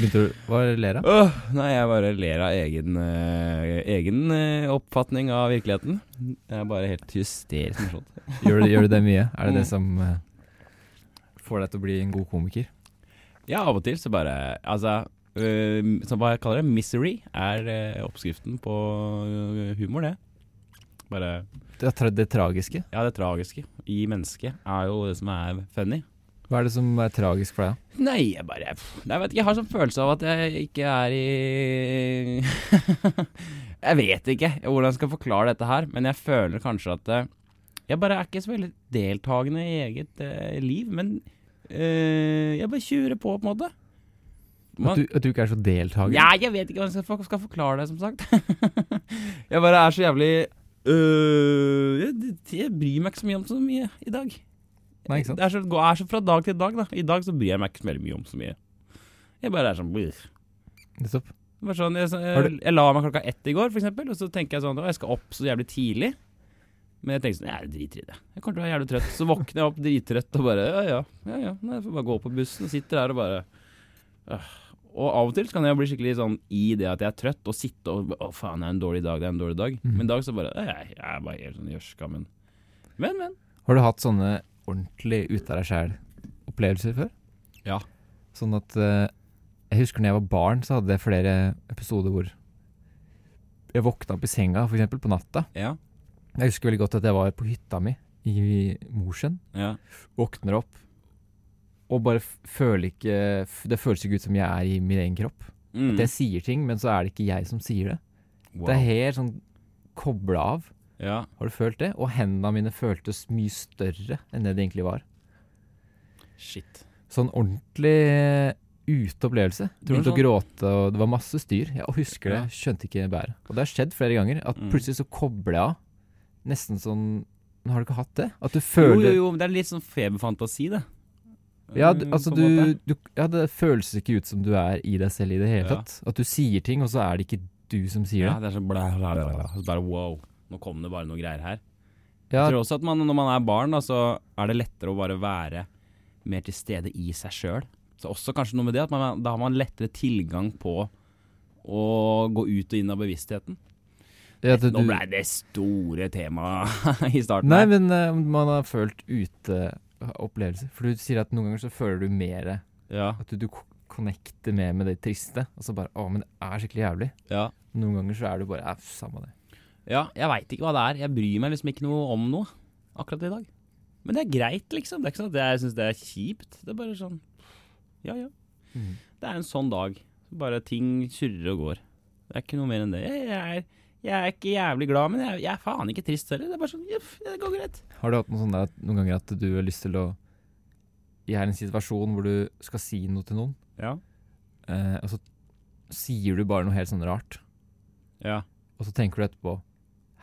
Begynte du Hva ler av? Åh, nei, jeg bare ler av egen, eh, egen eh, oppfatning av virkeligheten. Jeg er bare helt hysterisk morsomt. Gjør, du- gjør du det mye? Er det det Mm. som eh, får deg til å bli en god komiker? Ja, av og til så bare Altså, øh, så hva jeg kaller det, misery, er øh, oppskriften på øh, humor, det. Bare Det, tra- det tragiske. Ja, det tragiske i mennesket er jo det som er funny. Hva er det som er tragisk for deg? Nei, jeg bare Jeg vet ikke, jeg har sånn følelse av at jeg ikke er i Jeg vet ikke hvordan jeg skal forklare dette her, men jeg føler kanskje at eh, jeg bare er ikke så veldig deltakende i eget eh, liv. Men eh, jeg bare kjører på, på en måte. At du, at du ikke er så deltaker? Ja, jeg vet ikke hvordan jeg skal, skal forklare det, som sagt. jeg bare er så jævlig øh, jeg, jeg bryr meg ikke så mye om så mye i dag. Nei, ikke sant? Det er så, er så fra dag til dag, da. I dag så bryr jeg meg ikke så veldig mye om så mye. Jeg bare er sånn Nettopp. Sånn, jeg, jeg, jeg la meg klokka ett i går, for eksempel, og så tenker jeg sånn Å, jeg skal opp så jævlig tidlig. Men jeg tenker sånn Jeg driter i det. Jeg kommer til å være jævlig trøtt. Så våkner jeg opp drittrøtt og bare Ja, ja. ja, ja. Nei, jeg får bare gå på bussen og sitter der og bare øh. Og av og til så kan jeg bli skikkelig sånn i det at jeg er trøtt, og sitte og Å, faen, det er en dårlig dag, det er en dårlig dag. Mm. Men i dag så bare Jeg, jeg er bare helt sånn gjørska, men Men, men. Har du hatt sånne ordentlig ute av deg sjæl-opplevelser før? Ja. Sånn at eh, Jeg husker når jeg var barn, så hadde jeg flere episoder hvor jeg våkna opp i senga, eksempel, på natta. Ja. Jeg husker veldig godt at jeg var på hytta mi i Mosjøen. Ja. Våkner opp og bare føler ikke Det føles ikke ut som jeg er i min egen kropp. Mm. At jeg sier ting, men så er det ikke jeg som sier det. Wow. Det er helt sånn kobla av. Ja. Har du følt det? Og hendene mine føltes mye større enn det de egentlig var. Shit. Sånn ordentlig eh, ute-opplevelse. Begynte sånn? Å gråte, og det var masse styr. Jeg husker det, skjønte ikke bæret. Og det har skjedd flere ganger, at Mm. plutselig så kobler jeg av. Nesten sånn Men Har du ikke hatt det? At du føler jo, jo, men det er litt sånn feberfantasi, det. Ja, Mm, du, altså du, du Ja, det føles ikke ut som du er i deg selv i det hele Ja. tatt. At du sier ting, og så er det ikke du som sier Ja, det. det er sånn bla, bla, bla, bla. Så bare wow, nå kom det bare noe greier her. Ja, Jeg tror også at man, når man er barn, da, så er det lettere å bare være mer til stede i seg sjøl. Så også kanskje noe med det at man, da har man lettere tilgang på å gå ut og inn av bevisstheten. ja, at Nå blei ble det store temaet i starten. Nei, her. men uh, man har følt ute-opplevelser. For du sier at noen ganger så føler du mer ja, At du, du connecter mer med det triste. Og så bare Å, men det er skikkelig jævlig. ja. Noen ganger så er du bare Ja, samme det. Ja, jeg veit ikke hva det er. Jeg bryr meg liksom ikke noe om noe akkurat i dag. Men det er greit, liksom. Det er ikke sånn at jeg syns det er kjipt. Det er bare sånn Ja, ja. Det er en sånn dag. Bare ting surrer og går. Det er ikke noe mer enn det. Jeg, jeg, er, jeg er ikke jævlig glad, men jeg, jeg er faen ikke trist heller. Det er bare sånn, jeff, det går greit. Har du hatt noe sånn der, noen ganger at du har lyst til å Jeg er i en situasjon hvor du skal si noe til noen, Ja. eh, og så sier du bare noe helt sånn rart. Ja. Og så tenker du etterpå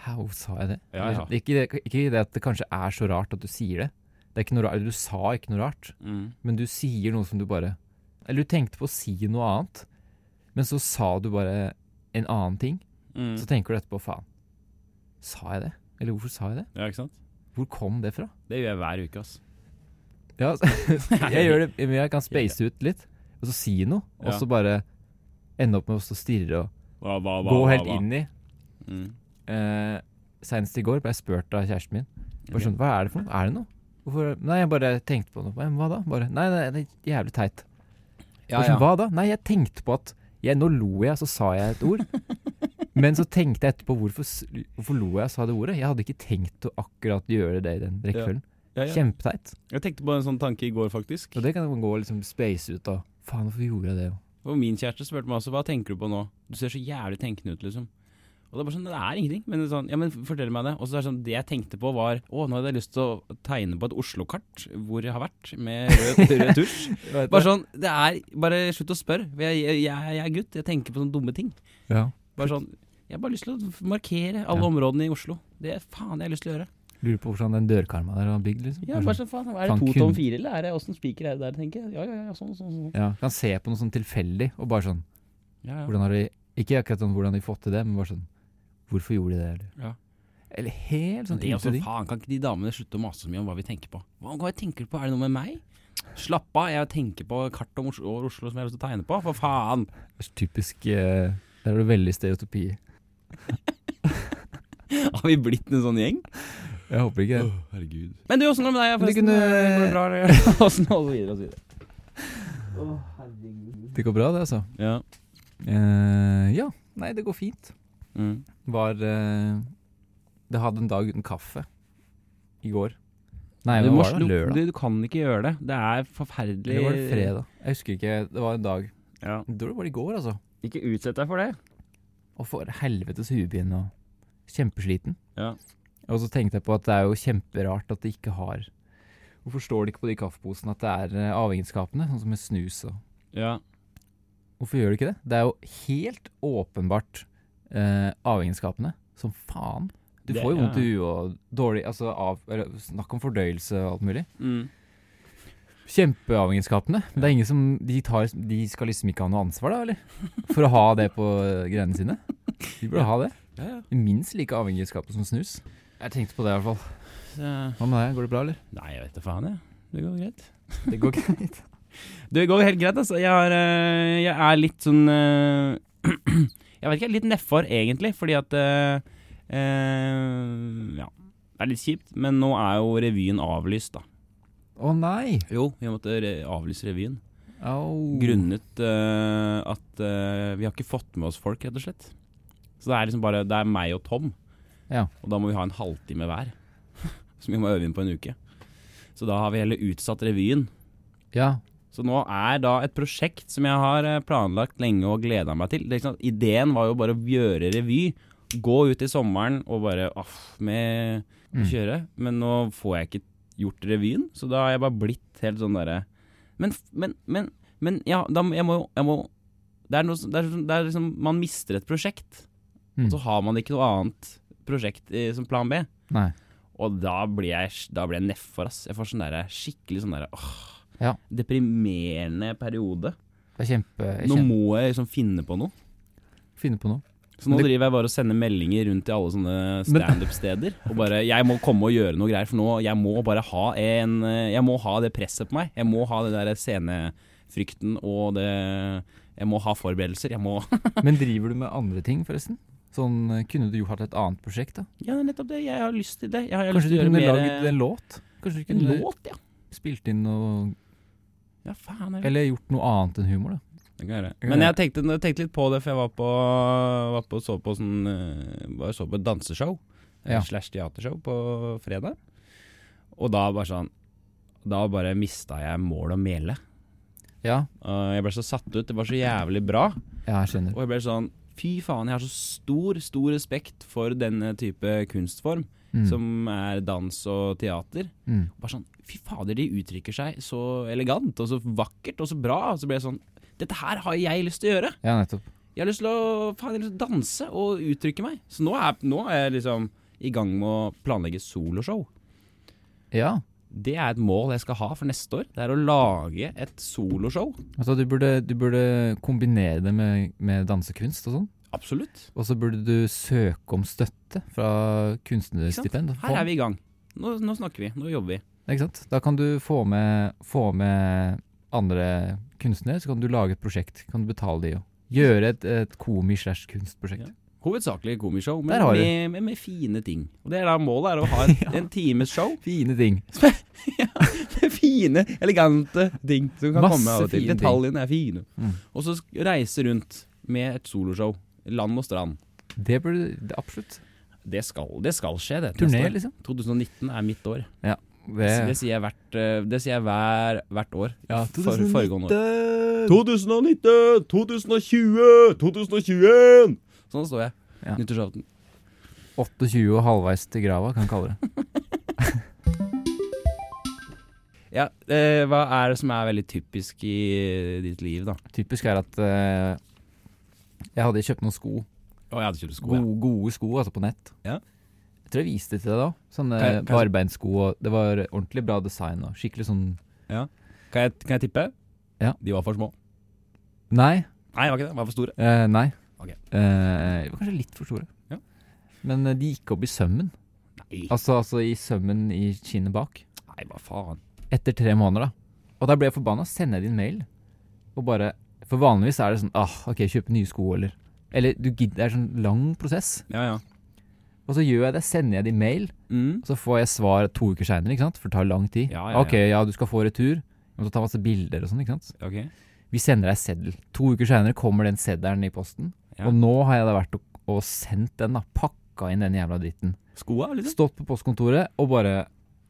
Hvorfor sa jeg det? Ja, ja. Ikke, det, ikke det at det kanskje er så rart at du sier det. Det rart, Du sa ikke noe rart, Mm. men du sier noe som du bare Eller du tenkte på å si noe annet, men så sa du bare en annen ting. Mm. Så tenker du etterpå faen, sa jeg det? Eller hvorfor sa jeg det? Ja, ikke sant? Hvor kom det fra? Det gjør jeg hver uke, ass. Ja, jeg gjør det, men jeg kan space ut litt, og så si noe, og så bare ende opp med å stå og stirre og Hva, hva, hva, gå helt inn i. Mm. Eh, Senest i går ble jeg spurt av kjæresten min. Bare sånn, Hva er det for noe? Er det noe? Hvorfor? Nei, jeg bare tenkte på noe. Men hva da? Bare, nei, nei, det er jævlig teit. Ja, sånn, ja. Hva da? Nei, jeg tenkte på at jeg, Nå lo jeg, så sa jeg et ord. Men så tenkte jeg etterpå hvorfor, hvorfor lo jeg og sa det ordet. Jeg hadde ikke tenkt å akkurat gjøre det i den rekkefølgen. Ja. Kjempeteit. Jeg tenkte på en sånn tanke i går, faktisk. Og det kan gå og liksom space ut av. Faen, hvorfor gjorde jeg det? Og min kjæreste spurte meg også hva tenker du på nå. Du ser så jævlig tenkende ut, liksom. Og det er bare sånn, det er ingenting. Men sånn, ja, men fortell meg det. Og så er det sånn, det jeg tenkte på var Å, nå hadde jeg lyst til å tegne på et Oslo-kart hvor jeg har vært, med rød, rød tusj. Bare sånn, det er Bare slutt å spørre. Jeg, jeg, jeg, jeg er gutt. Jeg tenker på sånne dumme ting. Ja. Bare sånn Jeg har bare lyst til å markere alle Ja. områdene i Oslo. Det er faen jeg har lyst til å gjøre. Lurer på hvordan den dørkarma der var bygd, liksom. Ja, Bare sånn. sånn, faen, Er det to tom fire, eller er det åssen spiker er det der, tenker jeg. Ja, ja, ja, sånn, sånn, sånn. ja, kan se på noe sånn tilfeldig, og bare sånn Ja, ja. Hvordan har de Ikke akkurat sånn hvordan de fått til det, men bare sånn Hvorfor gjorde de det, eller? Ja. Eller helt sånn det er også, faen, Kan ikke de damene slutte å mase så mye om hva vi tenker på? Hva, hva tenker du på? Er det noe med meg? Slapp av, jeg tenker på kart om Oslo, over Oslo som jeg har lyst til å tegne på. For faen! Det er typisk eh, Der er du veldig stereotypi. Har vi blitt en sånn gjeng? Jeg håper ikke det. herregud. Men du, åssen går det med deg? Det forresten? kunne- det bra? Og så videre og så videre. Det går bra, det, altså. Ja. Uh, ja. Nei, det går fint. Mm. Var uh, Det hadde en dag uten kaffe i går. Nei, du, må lørdag? du, du kan ikke gjøre det. Det er forferdelig Det var det fredag? Jeg husker ikke. Det var en dag. Ja. Jeg tror det var i går, altså. Ikke utsett deg for det. Og for helvetes hodepine og kjempesliten. Ja. Og så tenkte jeg på at det er jo kjemperart at de ikke har Hvorfor står det ikke på de kaffeposene at det er avhengighetsskapende, sånn som med snus og Ja. Hvorfor gjør det ikke det? Det er jo helt åpenbart eh, avhengighetsskapene. Som faen. Du Det- får jo vondt ja. i huet og dårlig Altså av eller, Snakk om fordøyelse og alt mulig. Mm. Kjempeavhengighetsskapene. Men det er ingen som de, tar, de skal liksom ikke ha noe ansvar, da, eller? For å ha det på greiene sine. De burde ha det. Ja, ja. Minst like avhengighetsskapet som snus. Jeg tenkte på det i hvert fall. Hva med deg? Går det bra, eller? Nei, jeg vet da faen, jeg. Det går greit. Det går greit. Det går helt greit, altså. Jeg, har, eh, jeg er litt sånn eh, Jeg vet ikke, litt nedfor egentlig, fordi at eh, eh, Ja. Det er litt kjipt, men nå er jo revyen avlyst, da. Å nei! Jo, vi måtte re avlyse revyen. Oh. Grunnet uh, at uh, vi har ikke fått med oss folk, rett og slett. Så det er liksom bare Det er meg og Tom, Ja. og da må vi ha en halvtime hver. Som vi må øve inn på en uke. Så da har vi heller utsatt revyen. Ja. Så nå er da et prosjekt som jeg har eh, planlagt lenge og gleda meg til. Sant? Ideen var jo bare å gjøre revy. Gå ut i sommeren og bare aff, med Mm. kjøre. Men nå får jeg ikke gjort revyen, så da har jeg bare blitt helt sånn derre men, men, men, men ja, da, jeg må jo det, det, det er liksom Man mister et prosjekt, Mm. og så har man ikke noe annet prosjekt i, som plan B. Nei. Og da blir jeg, da blir jeg nedfor, ass. Jeg får sånn derre skikkelig sånn derre åh, Ja. Deprimerende periode. Det er kjempe... kjempe... Nå må jeg liksom finne på noe. finne på noe. Så nå det- driver jeg bare og sender meldinger rundt til alle sånne standup-steder. Og bare Jeg må komme og gjøre noe greier, for nå Jeg må bare ha en Jeg må ha det presset på meg. Jeg må ha det der scenefrykten og det Jeg må ha forberedelser. Jeg må Men driver du med andre ting, forresten? Sånn, Kunne du jo hatt et annet prosjekt, da? Ja, nettopp det. Jeg har lyst til det. Kanskje du kunne laget en låt? Kanskje du En låt, ja. spilt inn noe Ja, faen. Jeg, Eller gjort noe annet enn humor, da? det kan jeg Men jeg tenkte, jeg tenkte litt på det, for jeg var på, var på så på sånn eh, var så på et danseshow. eh, Ja. Slash teatershow på fredag. Og da bare sånn Da bare mista jeg mål og mele. Ja, jeg ble så satt ut. Det var så jævlig bra. ja jeg skjønner. Og jeg ble sånn Fy faen, jeg har så stor, stor respekt for denne type kunstform, Mm. som er dans og teater. Mm. Bare sånn Fy fader, de uttrykker seg så elegant og så vakkert og så bra. Og så ble jeg sånn Dette her har jeg lyst til å gjøre. Ja, nettopp. Jeg har lyst til å, faen, jeg har lyst til å danse og uttrykke meg. Så nå er, nå er jeg liksom i gang med å planlegge soloshow. Ja. Det er et mål jeg skal ha for neste år. Det er å lage et soloshow. Altså, du burde, du burde kombinere det med, med dansekunst og sånn. Absolutt. Og så burde du søke om støtte fra kunstnerstipend. Her er vi i gang. Nå, nå snakker vi. Nå jobber vi. Ikke sant? Da kan du få med, få med andre kunstnere, så kan du lage et prosjekt. Kan du betale de og gjøre et, et komi-slash-kunstprosjekt. Ja. Hovedsakelig komishow, men med, med, med fine ting. Og det er da Målet er å ha en, en times show Fine ting. med fine, elegante ting som kan Masse komme av og til. Detaljene er fine. Mm. Og så reise rundt med et soloshow. Land og strand. Det burde det, Absolutt. Det skal, det skal skje, det. Turné, liksom. 2019 er mitt år. Det, Det, sier jeg hvert, eh, det sier jeg hver, hvert år. ja, For, foregående år. 2019. 2019, 2020, 2021! Sånn står jeg. Ja. Nyttårsaften. 28 og halvveis til grava, kan jeg kalle det. Ja, eh, hva er det som er veldig typisk i ditt liv, da? Typisk er at eh, jeg hadde kjøpt noen sko. Å, jeg hadde kjøpt sko, Gode, gode sko, altså på nett. Ja. Jeg tror jeg viste det til deg da. Sånne Kan jeg- kan jeg- barbeinsko. og Det var ordentlig bra design og skikkelig sånn Kan jeg, kan jeg tippe? Ja. De var for små. Nei. Nei, det var ikke det. De var for store. eh, nei. Ok. Eh, de var kanskje litt for store. Ja. Men eh, de gikk opp i sømmen. Nei, Altså, altså i sømmen i kinnet bak. Nei hva faen. Etter tre måneder, da. Og da ble jeg forbanna. Sender jeg din mail og bare For vanligvis er det sånn ah, OK, kjøpe nye sko, eller Eller du gidder Det er sånn lang prosess. Ja, ja. Og så gjør jeg det, sender jeg det i mail, Mm. og så får jeg svar to uker seinere? For det tar lang tid. Ja, ja, OK, ja, du skal få retur. Du må ta masse bilder og sånn, ikke sant. Ok. Vi sender deg seddel. To uker seinere kommer den seddelen i posten. Ja. Og nå har jeg da vært og, og sendt den, da. Pakka inn den jævla dritten. Skoa, liksom? Stått på postkontoret og bare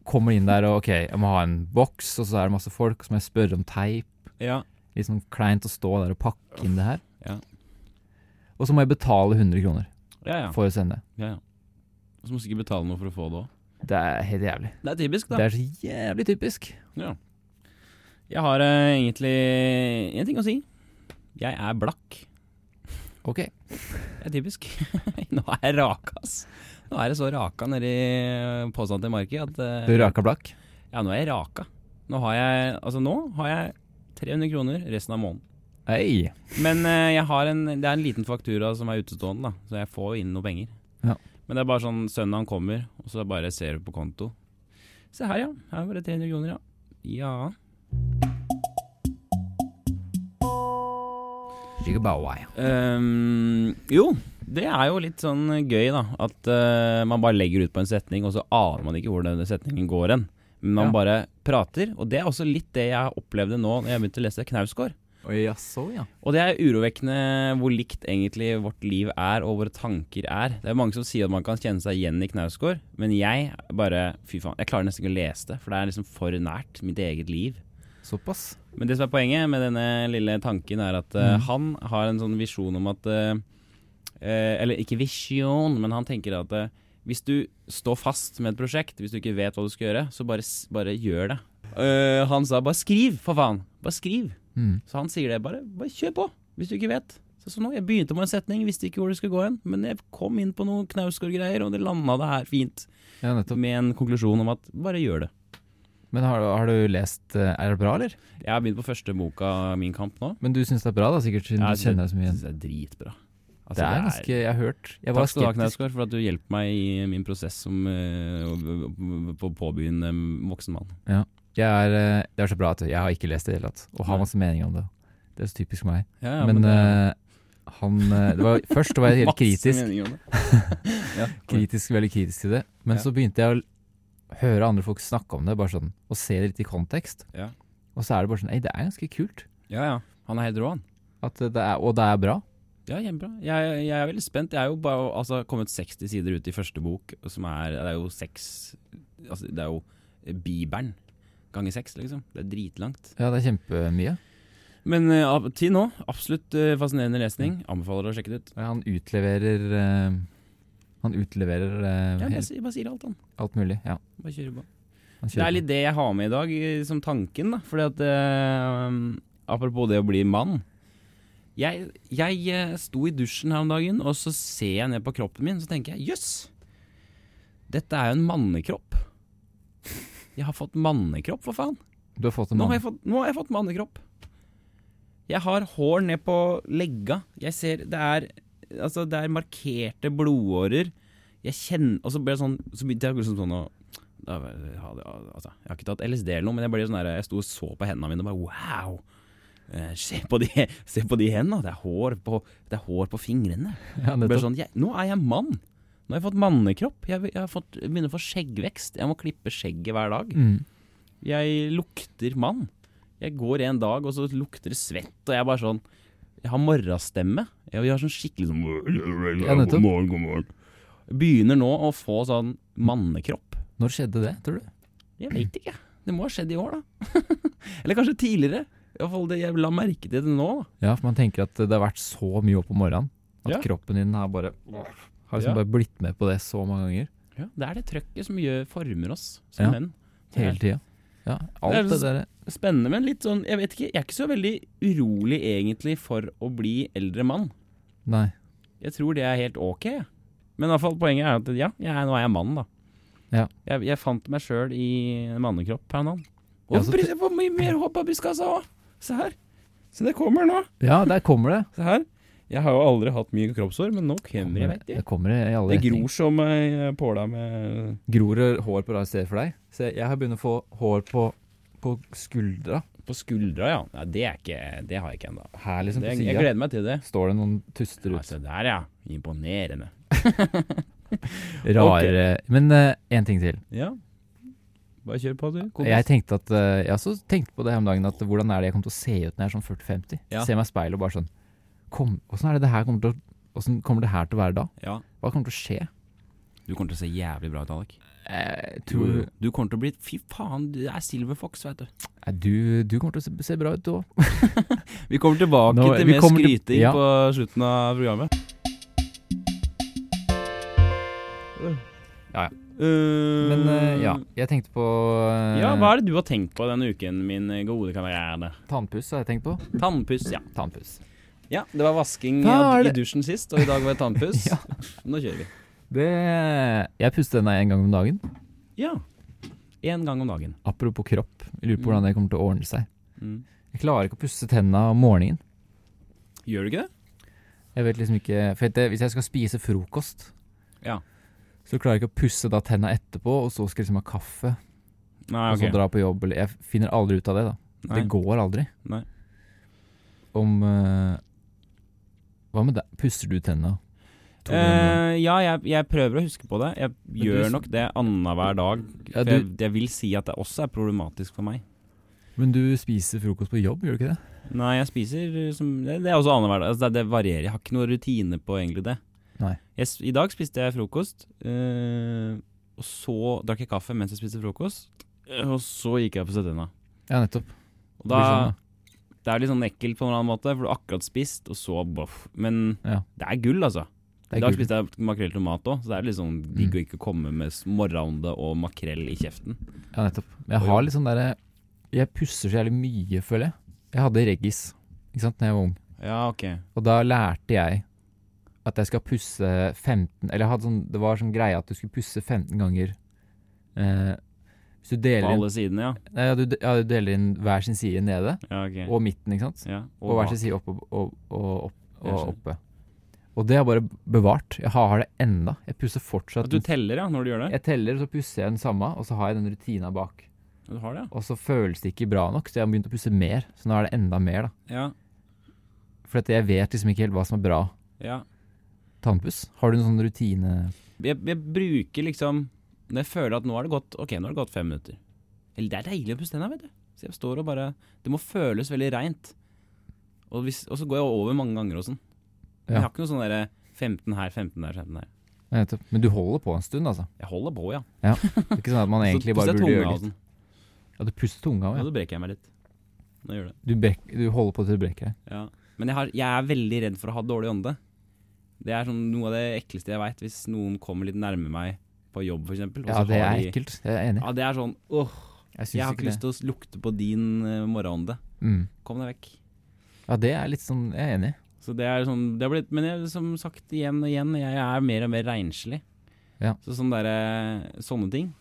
kommer inn der og OK, jeg må ha en boks, og så er det masse folk, og så må jeg spørre om teip. Ja. Litt sånn kleint å stå der og pakke inn det her. Ja. Og så må jeg betale 100 kroner Ja, ja. for å sende. ja, ja. Og så må du sikkert betale noe for å få det òg. Det er helt jævlig. Det er typisk, da. Det er så jævlig typisk. Ja. Jeg har uh, egentlig én ting å si. Jeg er blakk. OK. Det er typisk. Nå er jeg raka, ass. Nå er det så raka nedi påstanden til Marki at uh, Du raka blakk? Ja, nå er jeg raka. Nå har jeg Altså, nå har jeg 300 kroner resten av måneden. Hey. Men eh, en, det er en liten faktura som er utestående, da. Så jeg får jo inn noe penger. Ja. Men det er bare sånn søndagen kommer, og så bare ser du på konto. Se her, ja. Her var det 300 kroner, ja. Ja. Ehm, jo, det er jo litt sånn gøy, da. At uh, man bare legger ut på en setning, og så aner man ikke hvor den setningen går hen. Men man Ja. bare prater. Og det er også litt det jeg opplevde nå når jeg begynte å lese Knausgård. Ja, så ja. Og det er urovekkende hvor likt egentlig vårt liv er, og våre tanker er. Det er mange som sier at man kan kjenne seg igjen i Knausgård, men jeg bare Fy faen, jeg klarer nesten ikke å lese det, for det er liksom for nært mitt eget liv. Såpass. Men det som er poenget med denne lille tanken, er at mm. uh, han har en sånn visjon om at uh, eh, Eller ikke visjon, men han tenker at eh, hvis du står fast med et prosjekt, hvis du ikke vet hva du skal gjøre, så bare, bare gjør det. Uh, han sa bare skriv, for faen. Bare skriv. Mm. Så han sier det, bare, bare kjør på, hvis du ikke vet. Så, så nå, Jeg begynte med en setning, visste ikke hvor det skulle gå hen, men jeg kom inn på noen Knausgård-greier, og det landa det her fint. Ja. Med en konklusjon om at bare gjør det. Men har, du- har du lest eh, Er det bra, eller? Jeg har begynt på første boka Min kamp nå. Men du syns det er bra, da? Sikkert siden Ja, du kjenner deg så mye Jeg igjen. det er dritbra. Altså, Det er ganske Jeg har hørt Jeg var Takk skal du ha. Knausgård, for at du hjelper meg i min prosess som uh, på påbegynnende voksen mann. Jeg er, eh, det er så bra at jeg har ikke lest det i det hele tatt, og har masse meninger om det. Det er så typisk meg. Ja, ja, men er eh, han eh, det var, Først var jeg helt kritisk, ja, kritisk, veldig kritisk til det. Men Ja. så begynte jeg å høre andre folk snakke om det, bare sånn, og se det litt i kontekst. Ja. Og så er det bare sånn Ei, det er ganske kult. ja, ja. Han er helt rå, han. At det er, og det er bra. Ja, kjempebra. Jeg, jeg er veldig spent. Jeg er jo bare altså, kommet 60 sider ut i første bok, som er Det er jo seks Altså, det er jo Bibelen ganger seks, liksom. Det er dritlangt. Ja, det er kjempemye. Men uh, til nå, absolutt uh, fascinerende lesning. Anbefaler å sjekke det ut. Ja, Han utleverer uh, Han utleverer uh, Ja, bare, bare sier alt, han. alt mulig. Ja. Bare kjører på. Det er litt det jeg har med i dag, som tanken. da Fordi at Apropos det å bli mann. Jeg, jeg eh, sto i dusjen her om dagen, og så ser jeg ned på kroppen min, så tenker jeg jøss! Dette er jo en mannekropp. Jeg har fått mannekropp, for faen. Du har fått en Nå har jeg fått, nå har jeg fått mannekropp. Jeg har hår ned på legga. Jeg ser Det er Altså, det er markerte blodårer. Jeg kjenner Og så ble det sånn Så begynte jeg liksom sånn å altså, Jeg har ikke tatt LSD eller noe, men jeg ble sånn der Jeg sto og så på hendene mine og bare wow! Eh, se på de, se på de hendene. Det er hår på, det er hår på fingrene. Ja, sånn, jeg, nå er jeg mann. Nå har jeg fått mannekropp. Jeg, jeg har fått, begynner å få skjeggvekst. Jeg må klippe skjegget hver dag. Mm. Jeg lukter mann. Jeg går en dag, og så lukter det svett, og jeg er bare sånn Jeg har morgenstemme. Jeg har sånn skikkelig sånn Ja. God morgen, god morgen. Begynner nå å få sånn mannekropp. Når skjedde det, tror du? Jeg vet ikke. Det må ha skjedd i år, da. Eller kanskje tidligere. I hvert fall det Jeg la merke til det nå. da. Ja, for man tenker at det har vært så mye opp om morgenen. At Ja. kroppen din har bare Har liksom Ja. bare blitt med på det så mange ganger. Ja, det er det trøkket som gjør, former oss som Ja. menn. Hele tida. Ja, Det er alt det så- der Spennende, men litt sånn Jeg vet ikke, jeg er ikke så veldig urolig egentlig for å bli eldre mann. Nei. Jeg tror det er helt ok. Men i hvert fall poenget er at ja, jeg, nå er jeg mann, da. Ja. Jeg, jeg fant meg sjøl i mannekropp her nå. Ja, så- får mye mer håp av brystkassa òg! Se her. Se, det kommer nå. Ja, der kommer det. Se her. Jeg har jo aldri hatt mye kroppshår, men nå kommer jeg, vet du. Det kommer i alle Det gror som ei påle med Gror det hår på rare steder for deg? Se, jeg har begynt å få hår på, på skuldra. På skuldra, ja. Nei, det, er ikke, det har jeg ikke ennå. Her liksom på Jeg gleder meg til det. står det noen tuster ut. Se der, ja. Imponerende. Rare Men én ting til. Ja. Bare kjør på, du. kompis. Jeg tenkte at eh, Jeg også tenkte på det her om dagen, at hvordan er det jeg kommer til å se ut når jeg er sånn 40-50? Ja. Se meg i speilet og bare sånn Kom, Åssen er det det her kommer til å Hvordan kommer det her til å være da? Ja. Hva kommer til å skje? Du kommer til å se jævlig bra ut, Alek. Du, du kommer til å bli Fy faen, du er Silver Fox, vet du. Du, du kommer til å se, se bra ut, du òg. Vi kommer tilbake Nå- til mer til- skryting ja. på slutten av programmet. Ja, ja. Uh, Men uh, ja, jeg tenkte på uh, Ja, hva er det du har tenkt på denne uken, min gode kamerade? Tannpuss har jeg tenkt på. Tannpuss, ja. Tannpuss. Ja, det var vasking i, dusjen sist, og i dag var det tannpuss. Ja. Nå kjører vi. Det Jeg puster denne en gang om dagen. Ja. Én gang om dagen. Apropos kropp. Jeg lurer på Mm. hvordan det kommer til å ordne seg. Mm. Jeg klarer ikke å pusse tenna om morgenen. Gjør du ikke det? Jeg vet liksom ikke For det, hvis jeg skal spise frokost, Ja. Så klarer jeg ikke å pusse da tenna etterpå, og så skal liksom ha kaffe, Nei, og så dra på jobb. Eller jeg finner aldri ut av det, da. Nei. Det går aldri. Nei. Om eh, Hva med deg? Pusser du tenna? To ganger? Eh, ja, jeg, jeg prøver å huske på det. Jeg du gjør s- nok det annenhver dag. Ja, For jeg, du, jeg vil si at det også er problematisk for meg. men du spiser frokost på jobb, gjør du ikke det? Nei, jeg spiser uh, som Det, det er også annenhver dag. Altså, det, det varierer. Jeg har ikke noen rutine på egentlig det. Jeg, I dag spiste jeg frokost, eh, og så drakk jeg kaffe mens jeg spiste frokost. eh, Og så gikk jeg på tenna. Ja, nettopp. Og da sånn, Det er litt sånn ekkelt på en eller annen måte, for du har akkurat spist, og så boff. Men Ja. det er gull, altså. I dag spiste jeg makrell i tomat òg, så det er litt sånn digg Mm. å ikke komme med morgenånde og makrell i kjeften. Ja, nettopp. Jeg har litt sånn derre Jeg pusser så jævlig mye, føler jeg. Jeg hadde reggis ikke sant, da jeg var ung. Ja, ok. Og da lærte jeg at jeg skal pusse 15 Eller sånn, det var sånn greie at du skulle pusse 15 ganger. Eh, hvis du På deler inn alle sidene, ja. Nei, ja, du, ja, du deler inn hver sin side nede, ja okay. og midten, ikke sant? ja, Og, hver bak. sin side oppe og, og, og, opp, og oppe. Og det har jeg bare bevart. Jeg har det enda. Jeg pusser fortsatt. At du teller, ja, når du gjør det? jeg teller, og så pusser jeg den samme, og så har jeg den rutina bak. Du har det, ja. Og så føles det ikke bra nok, så jeg har begynt å pusse mer. Så nå er det enda mer, da. Ja. For jeg vet liksom ikke helt hva som er bra ja. Tannpuss. Har du en sånn rutine Jeg, jeg bruker liksom Når jeg føler at nå har det gått Ok, nå har det gått fem minutter. Eller det er deilig å pusse tenna, vet du. Så jeg står og bare Det må føles veldig reint. Og, hvis, og så går jeg over mange ganger og sånn. Ja. Jeg har ikke noe sånn derre 15 her, 15 der, 15 der. Nei. Men du holder på en stund, altså. Jeg holder på, ja. Det er ikke sånn at man egentlig bare burde gjøre litt. sånn. Ja, du pusser tunga òg, Ja, ja. så brekker jeg meg litt. Nå gjør det. Du, brek, du holder på til du brekker deg. Ja. Men jeg, har, jeg er veldig redd for å ha dårlig ånde. Det er sånn noe av det ekleste jeg veit, hvis noen kommer litt nærme meg på jobb, f.eks. Ja, det er ekkelt. Jeg er enig. Ja, det er sånn åh, Jeg jeg har ikke lyst til å lukte på din uh, morgenånde. Mm. Kom deg vekk. Ja, det er litt sånn Jeg er enig. Så det er sånn det har blitt, Men jeg, som sagt igjen og igjen, jeg er mer og mer renslig. Ja. Så sånn der, Sånne ting,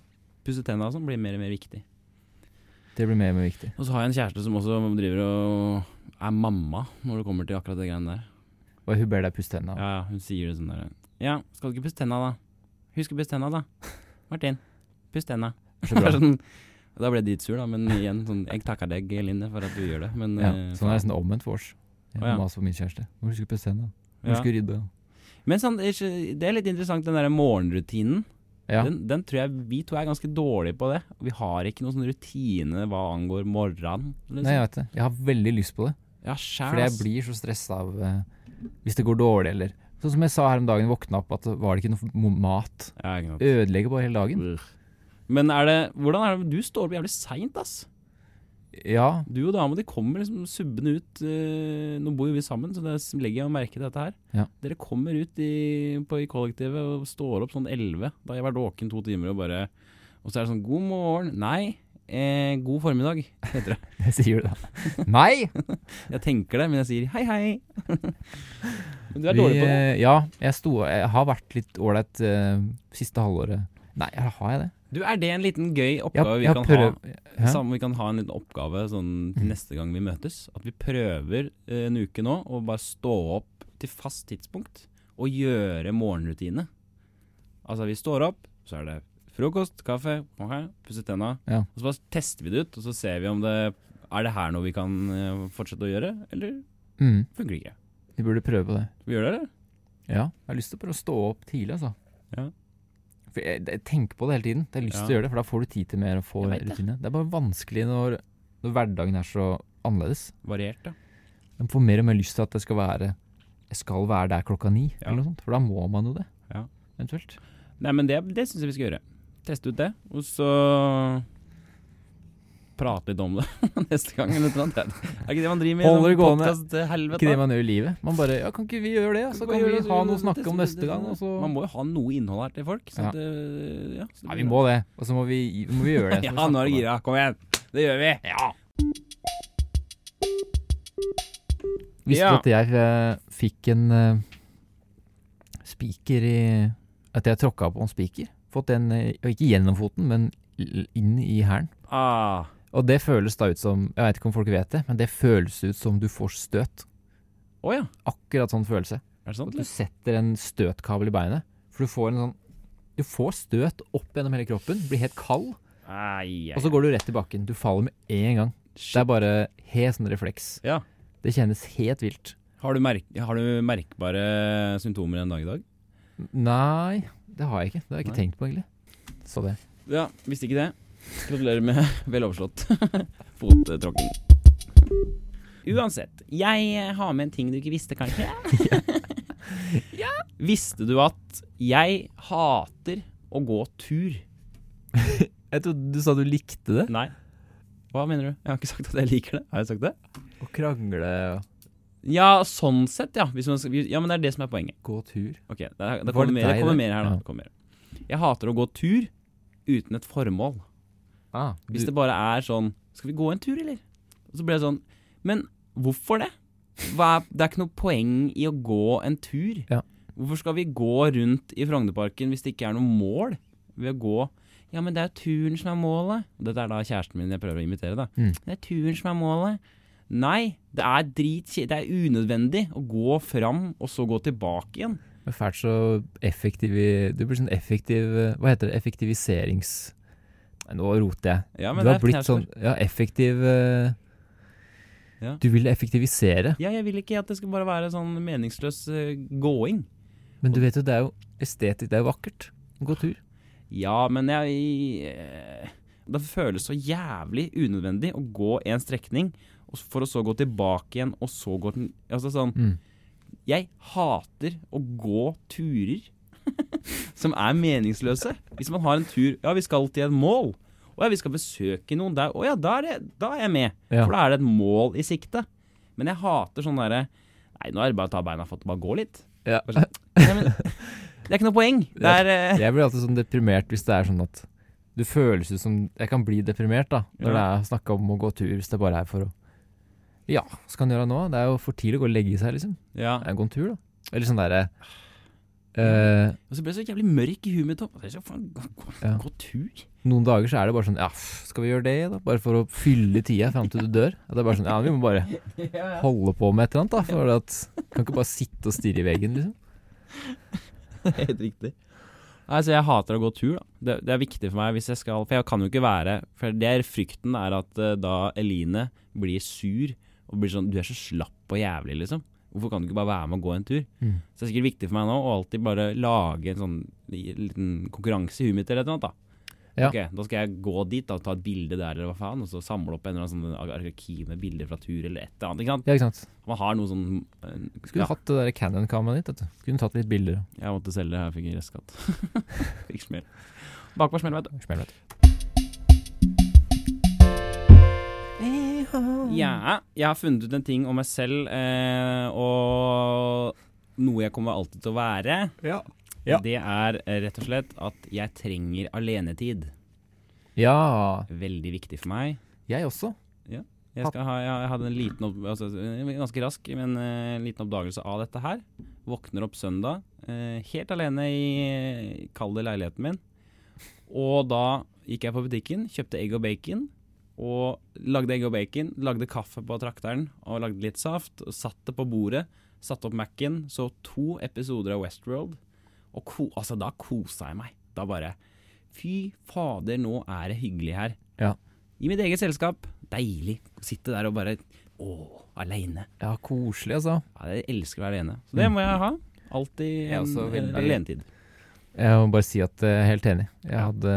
pusse tenna og sånn, blir mer og mer viktig. Det blir mer og mer viktig. Og så har jeg en kjæreste som også driver og er mamma når det kommer til akkurat det greiene der. Og hun ber deg pusse tenna. Ja, ja, hun sier det sånn der Ja, skal du ikke pusse tenna, da? Husk å pusse tenna, da. Martin, puss tenna. Så bra. sånn, da ble jeg dritsur, da, men igjen, sånn, jeg takker deg, Linne, for at du gjør det. Men Ja, eh, sånn er det sånn omvendt for oss. Jeg oh, ja. maser på min kjæreste. Må huske å pusse tenna. Må huske å rydde. Men sånn, det er litt interessant, den der morgenrutinen. Ja. Den, den tror jeg vi to er ganske dårlige på det. Vi har ikke noen sånn rutine hva angår morgenen. Liksom. Nei, jeg vet det. Jeg har veldig lyst på det. Ja, sjæl, Fordi jeg blir så stressa av uh, hvis det går dårlig, eller Sånn som jeg sa her om dagen, våkna opp at var det ikke noe mat. Ja. Ødelegger bare hele dagen. Brr. Men er det Hvordan er det Du står opp jævlig seint, ass. Ja, Du og dama di kommer liksom subbende ut Uh, Nå bor jo vi sammen, så det legger jeg merke til dette her. Ja. Dere kommer ut i, på, i kollektivet og står opp sånn 11. Da har jeg vært våken to timer og bare Og så er det sånn God morgen. Nei. Eh, god formiddag, heter det. jeg sier det da. Nei! Jeg tenker det, men jeg sier hei, hei. men du er dårlig på det. eh, Ja, jeg, sto, jeg har vært litt ålreit uh, siste halvåret. Nei, har jeg det? Du, Er det en liten gøy Jeg, oppgave vi kan ha? Hæ? Samme, vi kan ha en liten oppgave sånn til Mm. neste gang vi møtes. At vi prøver eh, en uke nå å bare stå opp til fast tidspunkt og gjøre morgenrutine. Altså, vi står opp, så er det frokost, kaffe, okay, pusse tenna. Ja. Og så bare tester vi det ut, og så ser vi om det Er det her noe vi kan eh, fortsette å gjøre, eller Mm. funker det ikke? Vi burde prøve på det. Skal vi gjøre det, eller? Ja, jeg har lyst til å bare stå opp tidlig, altså. Ja. For jeg, jeg tenker på det hele tiden. Jeg har lyst til å gjøre det, for da får du tid til mer og få rutine. Det er bare vanskelig når, når hverdagen er så annerledes. Variert, ja. Man får mer og mer lyst til at det skal være Jeg skal være der klokka ni, Ja. eller noe sånt. For da må man jo det. Ja. Eventuelt. Nei, men det, det syns jeg vi skal gjøre. Teste ut det, og så prate litt om det neste gang. Eller noe annet. Er ikke det man driver med? Holder det gående. Ikke det man gjør i livet. Man bare Ja, kan ikke vi gjøre det? Så Kan kan vi vi ha noe å snakke om neste gang, Man må jo ha noe innhold her til folk. Så Ja. det, ja, det Ja, vi må det. Og så må vi, må vi gjøre det. Ja, nå er det gira. Kom igjen. Det gjør vi. Ja. Visste du at jeg eh, fikk en uh, spiker i At jeg tråkka på en spiker? Fått den eh, ikke gjennom foten, men inn i hælen. Ah, Og det føles da ut som Jeg vet ikke om folk vet det, men det føles ut som du får støt. Oh, ja. Akkurat sånn følelse. Er det sant? At du setter en støtkabel i beinet. For du får en sånn Du får støt opp gjennom hele kroppen, blir helt kald, Ai, ai, og så går du rett i bakken. Du faller med en gang. Det er bare helt sånn refleks. Ja. Det kjennes helt vilt. Har du, merk har du merkbare symptomer en dag i dag? Nei, det har jeg ikke. Det har jeg ikke Nei. tenkt på, egentlig. Så det. Ja, visste ikke det. Gratulerer med vel overslått fottråkking. Uansett, jeg har med en ting du ikke visste, kanskje? ja. Visste du at jeg hater å gå tur? Jeg trodde du sa du likte det. Nei. Hva mener du? Jeg har ikke sagt at jeg liker det. Har jeg sagt det? Å krangle og Ja, sånn sett, ja. Hvis man skal, ja, men det er det som er poenget. gå tur. Ok, det, det kommer, mer, det kommer mer her nå. Ja. Mer. Jeg hater å gå tur uten et formål. Ah, Hvis det bare er sånn Skal vi gå en tur, eller? Og så blir det sånn Men hvorfor det? Hva er, det er ikke noe poeng i å gå en tur. Ja. Hvorfor skal vi gå rundt i Frognerparken hvis det ikke er noe mål ved å gå Ja, men det er turen som er målet. Dette er da kjæresten min jeg prøver å imitere, da. Mm. Det er turen som er målet. Nei, det er dritkjedelig. Det er unødvendig å gå fram og så gå tilbake igjen. det er fælt så effektiv Du blir sånn effektiv Hva heter det? Effektiviserings... Nei, nå roter jeg. Ja, Du har blitt sånn Ja, effektiv eh, Ja. Du vil effektivisere. Ja, jeg vil ikke at det skal bare være sånn meningsløs eh, gåing. Men du vet jo, det er jo estetisk. Det er jo vakkert. Gå tur. Ja, men jeg eh, Det føles så jævlig unødvendig å gå en strekning, for å så gå tilbake igjen, og så gå den Altså sånn Mm. Jeg hater å gå turer som er meningsløse. Hvis man har en tur Ja, vi skal til et mål. Å ja, vi skal besøke noen der. Å ja, da er, det, da er jeg med. Ja. For da er det et mål i sikte. Men jeg hater sånn derre Nei, nå er det bare å ta beina fatt og bare gå litt. Ja. Sånn, Nei, men, det er ikke noe poeng. Det er eh, Jeg blir alltid sånn deprimert hvis det er sånn at du føles ut som Jeg kan bli deprimert da når Ja. det er snakk om å gå tur, hvis det bare er for å Ja, skal han gjøre det nå? Det er jo for tidlig å gå og legge seg, liksom. Ja. Det er en tur, da. Eller sånn derre uh, Og så ble jeg så jævlig mørk i huet mitt. gå, gå, Ja. gå tur? Noen dager så er det bare sånn Ja, skal vi gjøre det, da? Bare for å fylle tida fram til du dør? Det er bare sånn Ja, vi må bare holde på med et eller annet, da. For at Kan ikke bare sitte og stirre i veggen, liksom. Helt riktig. Nei, så Jeg hater å gå tur. da. Det, det er viktig for meg hvis jeg skal For jeg kan jo ikke være For det er frykten er at uh, da Eline blir sur og blir sånn Du er så slapp og jævlig, liksom. Hvorfor kan du ikke bare være med og gå en tur? Mm. Så det er sikkert viktig for meg nå å alltid bare lage en sånn liten konkurranse i huet mitt eller annet. da. Ja. Ok, Da skal jeg gå dit da, og ta et bilde der, eller hva faen, og så samle opp en eller annen sånn arkiv med bilder fra tur eller et eller annet. ikke sant? Ja, ikke sant. Man har noe sånn uh, Skulle ja, hatt det der Cannon-kameraet ditt, vet du. Kunne tatt litt bilder. Jeg måtte selge det her, fikk en restskatt. fikk smell. Bakpå smell, vet du. Smell, vet du. Ja, jeg har funnet ut en ting om meg selv, eh, og noe jeg kommer alltid til å være. Ja. Ja. Det er eh, rett og slett at jeg trenger alenetid. Ja. Veldig viktig for meg. Jeg også. Jeg, skal ha, jeg hadde en liten opp, altså, ganske rask, men uh, liten oppdagelse av dette her. Våkner opp søndag, uh, helt alene i kalde leiligheten min. Og da gikk jeg på butikken, kjøpte egg og bacon. Og lagde egg og bacon, lagde kaffe på trakteren og lagde litt saft. Og satt det på bordet, satte opp Mac-en, så to episoder av Westworld. Og ko, altså, da kosa jeg meg. Da bare Fy fader, nå er det hyggelig her. Ja. I mitt eget selskap. Deilig. Sitte der og bare Å, aleine. Ja, koselig, altså. Ja, jeg elsker å være alene. Så det må jeg ha. Alltid en, en alenetid. Jeg må bare si at jeg er helt enig. Jeg hadde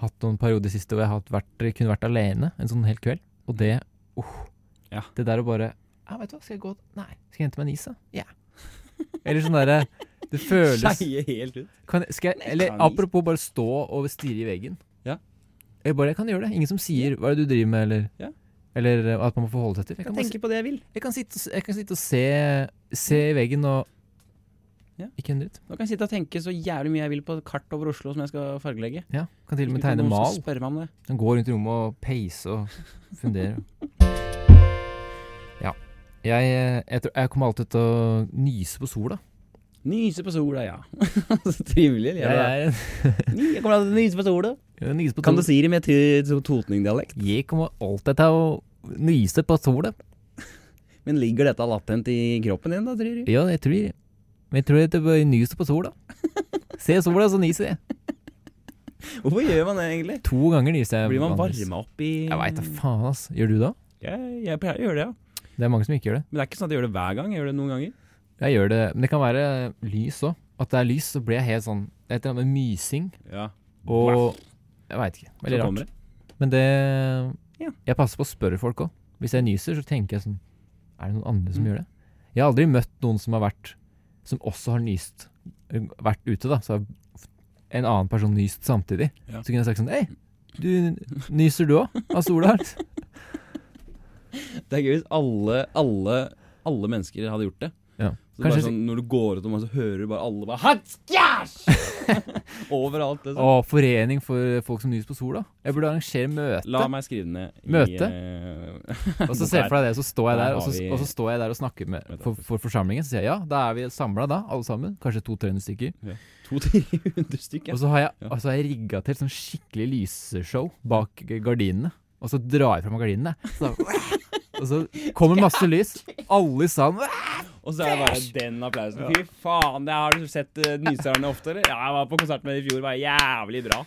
hatt noen perioder siste hvor jeg hadde vært, kunne vært alene en sånn hel kveld. Og det uh, Ja. Det der å bare ja, vet du hva, Skal jeg gå Nei. Skal jeg hente meg en is, da? Ja. Eller sånn derre Det føles Skeie helt ut. kan, skal jeg, Eller apropos bare stå og stirre i veggen. Ja. Jeg bare jeg kan gjøre det. Ingen som sier 'hva er det du driver med', eller Ja. Eller at man må forholde seg til. Jeg Jeg kan, kan bare, tenke på det jeg vil. jeg kan, sitte, jeg kan sitte og se, se i veggen og Ja. Ikke en dritt. Nå kan jeg sitte og tenke så jævlig mye jeg vil på et kart over Oslo som jeg skal fargelegge. Ja, kan til og med tegne mal. Kan det. Går rundt i rommet og peise og fundere. Ja. Jeg, eh, jeg, tror, jeg kommer alltid til å nyse på sola. Nyse på sola, ja. så trivelig. Ja, Jeg, jeg kommer alltid til å nyse på sola. Ja, nyse på Kan du si det med totning-dialekt? Jeg kommer alltid til å nyse på sola. Men ligger dette latent i kroppen din, da, tror du? Ja, jeg tror Men jeg tror det bør nyser på sola. Se sola, så nyser jeg. Hvorfor gjør man det, egentlig? To ganger nyser jeg. Blir man varma opp i Jeg veit da faen, ass. Gjør du det? Jeg, jeg pleier å gjøre det, ja. Det er mange som ikke gjør det. Men det er ikke sånn at jeg gjør det hver gang. Jeg gjør det noen ganger. Jeg gjør det, Men det kan være lys òg. At det er lys, så blir jeg helt sånn Det er et eller annet med mysing Ja. og Jeg veit ikke. Veldig rart. Men det Ja. Jeg passer på å spørre folk òg. Hvis jeg nyser, så tenker jeg sånn Er det noen andre som Mm. gjør det? Jeg har aldri møtt noen som har vært Som også har nyst Vært ute, da. Så har en annen person nyst samtidig. Ja. Så kunne jeg sagt sånn Hei, du nyser du òg? Av sola? Det er gøy hvis alle, alle, alle mennesker hadde gjort det. Ja. Så Kanskje bare sånn, når du går ut og så hører du bare alle bare Hatskjæsj! Overalt. Liksom. Og forening for folk som nyser på sola. Jeg burde arrangere møte. La meg skrive ned i Møte? eh, Og så se for deg det, så står jeg Der og så, og så står jeg der og snakker med, for, for forsamlingen. Så sier jeg ja, da er vi samla da, alle sammen. Kanskje 200-300 stykker. 200-300 stykker. Og så har jeg, Ja. jeg rigga til sånn skikkelig lyseshow bak gardinene. Og så drar jeg fram gardinene. Så, og så kommer masse lys. Alle i salen Og så er det bare den applausen. Fy faen, det har du sett uh, Nyserne ofte, eller? Ja, jeg var på konsert med dem i fjor, det var jævlig bra.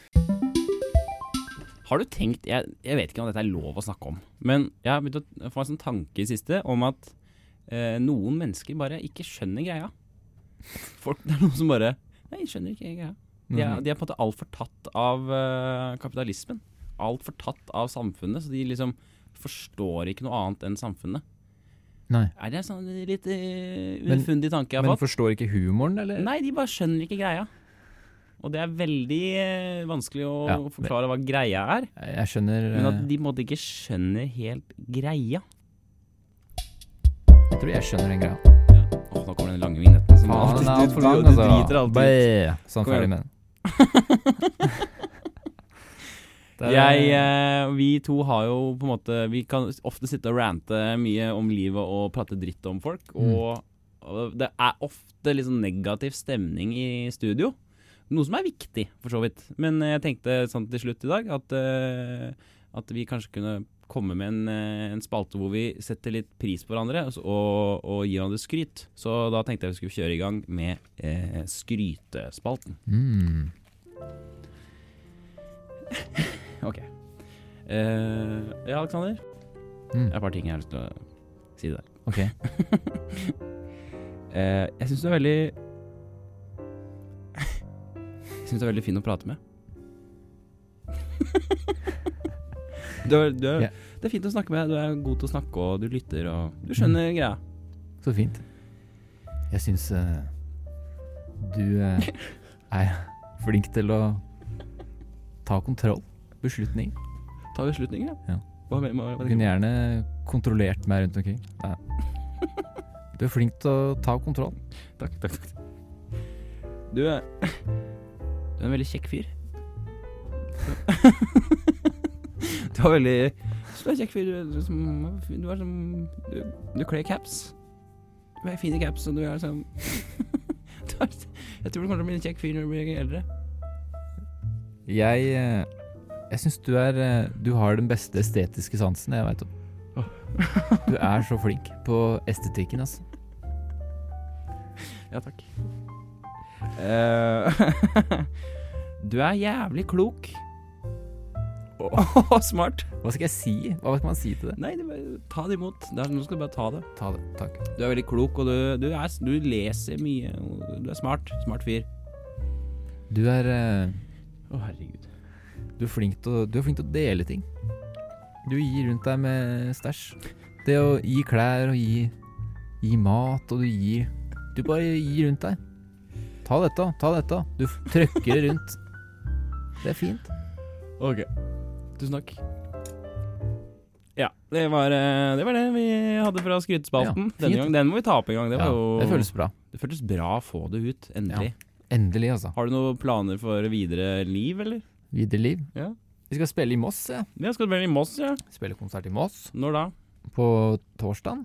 Har du tenkt jeg, jeg vet ikke om dette er lov å snakke om, men jeg har begynt å få en sånn tanke i siste om at eh, noen mennesker bare ikke skjønner greia. Folk, det er noen som bare Nei, skjønner ikke greia. De er, de er på en måte altfor tatt av uh, kapitalismen. Altfor tatt av samfunnet, så de liksom forstår ikke noe annet enn samfunnet. Nei. Er det en sånn litt uh, ufundig tanke jeg har Men fått? forstår ikke humoren, eller? Nei, de bare skjønner ikke greia. Og det er veldig uh, vanskelig å Ja, forklare hva greia er. Jeg skjønner Men at eh, de måte ikke skjønner helt greia. Jeg tror jeg skjønner den greia. Ja. Åh, nå kommer den lange vignetten. som Faen, alltid- den er altfor du altså. driter alltid ut. Sånn ferdig med den. Er- Jeg, eh, vi to har jo på en måte Vi kan ofte sitte og rante mye om livet og prate dritt om folk. Mm. Og, og det er ofte litt sånn negativ stemning i studio. Noe som er viktig, for så vidt. Men jeg tenkte sånn til slutt i dag at, eh, at vi kanskje kunne komme med en, eh, en spalte hvor vi setter litt pris på hverandre og, og, og gir hverandre skryt. Så da tenkte jeg vi skulle kjøre i gang med eh, skrytespalten. Mm. Ok. Uh, ja, Aleksander. Mm. Det er et par ting jeg har lyst til å si der. Ok. uh, jeg syns du er veldig Jeg syns du er veldig fin å prate med. du er, du er, yeah. Det er fint å snakke med. Du er god til å snakke, og du lytter, og du skjønner greia. Så fint. Jeg syns uh, du eh, er flink til å ta kontroll. Beslutning. Ta beslutninger, Ja. Hva, hva, hva, kunne gjerne kontrollert meg rundt omkring. Ja. Du er flink til å ta kontroll. Takk, takk, takk. Du er, du er en veldig kjekk fyr. Du er veldig Du er en kjekk fyr. Du er som Du, er som, du, du kler caps. Du er fin i caps, og du er sånn Jeg tror du kommer til å bli en kjekk fyr når du blir eldre. Jeg eh, Jeg syns du er eh, Du har den beste estetiske sansen jeg veit om. Du er så flink på estetikken, altså. Ja, takk. Uh, du er jævlig klok. Oh, smart. Hva skal jeg si? Hva skal man si til det? Nei, det bare, ta det imot. Det er, nå skal du bare ta det. Ta det. Takk. Du er veldig klok, og du, du, er, du leser mye. Du er smart. Smart fyr. Du er Å, uh... oh, herregud. Du er flink til å, du flink til å dele ting. Du gir rundt deg med stæsj. Det å gi klær og gi, gi mat, og du gir Du bare gir rundt deg. Ta dette, ta dette. Du trøkker det rundt. Det er fint. Ok. Tusen takk. Ja, det var, eh, det var det vi hadde fra skrytespalten. Ja. Denne gang, Den må vi ta opp en gang. Det, Ja, var jo, det føles bra. det føltes bra å få det ut. Endelig. Endelig, altså. Har du noen planer for videre liv, eller? Videre liv. Ja. Vi skal spille i Moss, ja. Jeg skal spille i Moss, ja. Spille konsert i Moss Når da? på torsdag.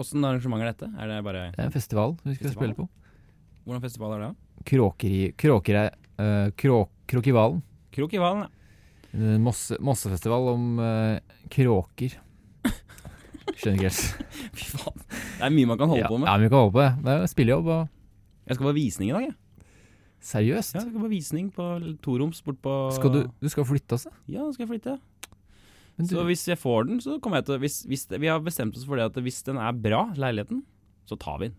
Åssen arrangement er dette? Er det bare Det er en festival vi skal Festival? spille på. Hvordan festival er det? Kråkeri... Kråkere... Uh, kråk, Kråkivalen. Krokivalen, ja. Mosse, Mossefestival om uh, kråker. Skjønner ikke helt. Fy faen. Det er mye man kan holde ja, på med. Ja, mye kan holde på det. Det er spillejobb og Jeg skal på visning i dag, jeg. Seriøst. Ja, jeg skal på visning på toroms bort på Skal du, du skal flytte, altså? Ja, nå skal jeg flytte. Du, Så hvis jeg får den, så kommer jeg til hvis, hvis Vi har bestemt oss for det at hvis den er bra, leiligheten, så tar vi den.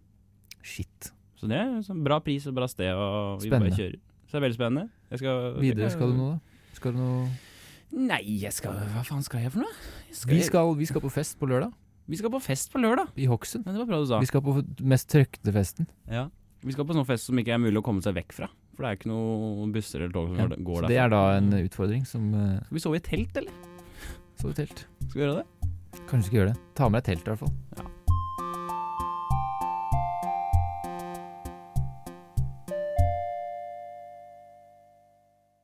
Shit. Så det er sånn bra pris og bra sted, og vi Spennende. bare kjører. Så det er veldig spennende. Skal, Videre skal du nå, da? Skal du noe Nei, jeg skal Hva faen skal jeg for noe? Jeg vi skal, vi skal på fest på lørdag. vi skal på fest på lørdag. I Hokksund. Ja, det var bra du sa. Vi skal på mest trøkte festen. Ja. Vi skal på sånn fest som ikke er mulig å komme seg vekk fra. For det er ikke noen busser eller tog som Ja, går- der. Så det er da en utfordring som uh, Skal vi sove i telt, eller? Sove i telt. Skal vi gjøre det? Kanskje vi skal gjøre det. Ta med deg telt, i hvert fall. Ja.